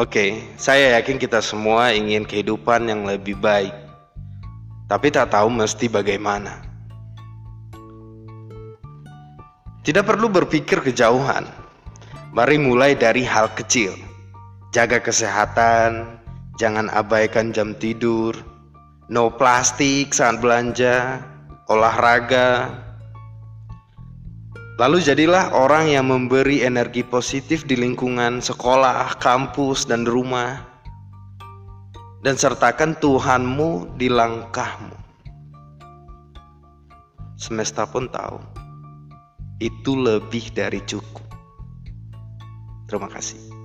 Oke, saya yakin kita semua ingin kehidupan yang lebih baik, tapi tak tahu mesti bagaimana. Tidak perlu berpikir kejauhan, mari mulai dari hal kecil. Jaga kesehatan, jangan abaikan jam tidur, no plastik saat belanja, olahraga, Lalu jadilah orang yang memberi energi positif di lingkungan sekolah, kampus, dan rumah. Dan sertakan Tuhanmu di langkahmu. Semesta pun tahu, itu lebih dari cukup. Terima kasih.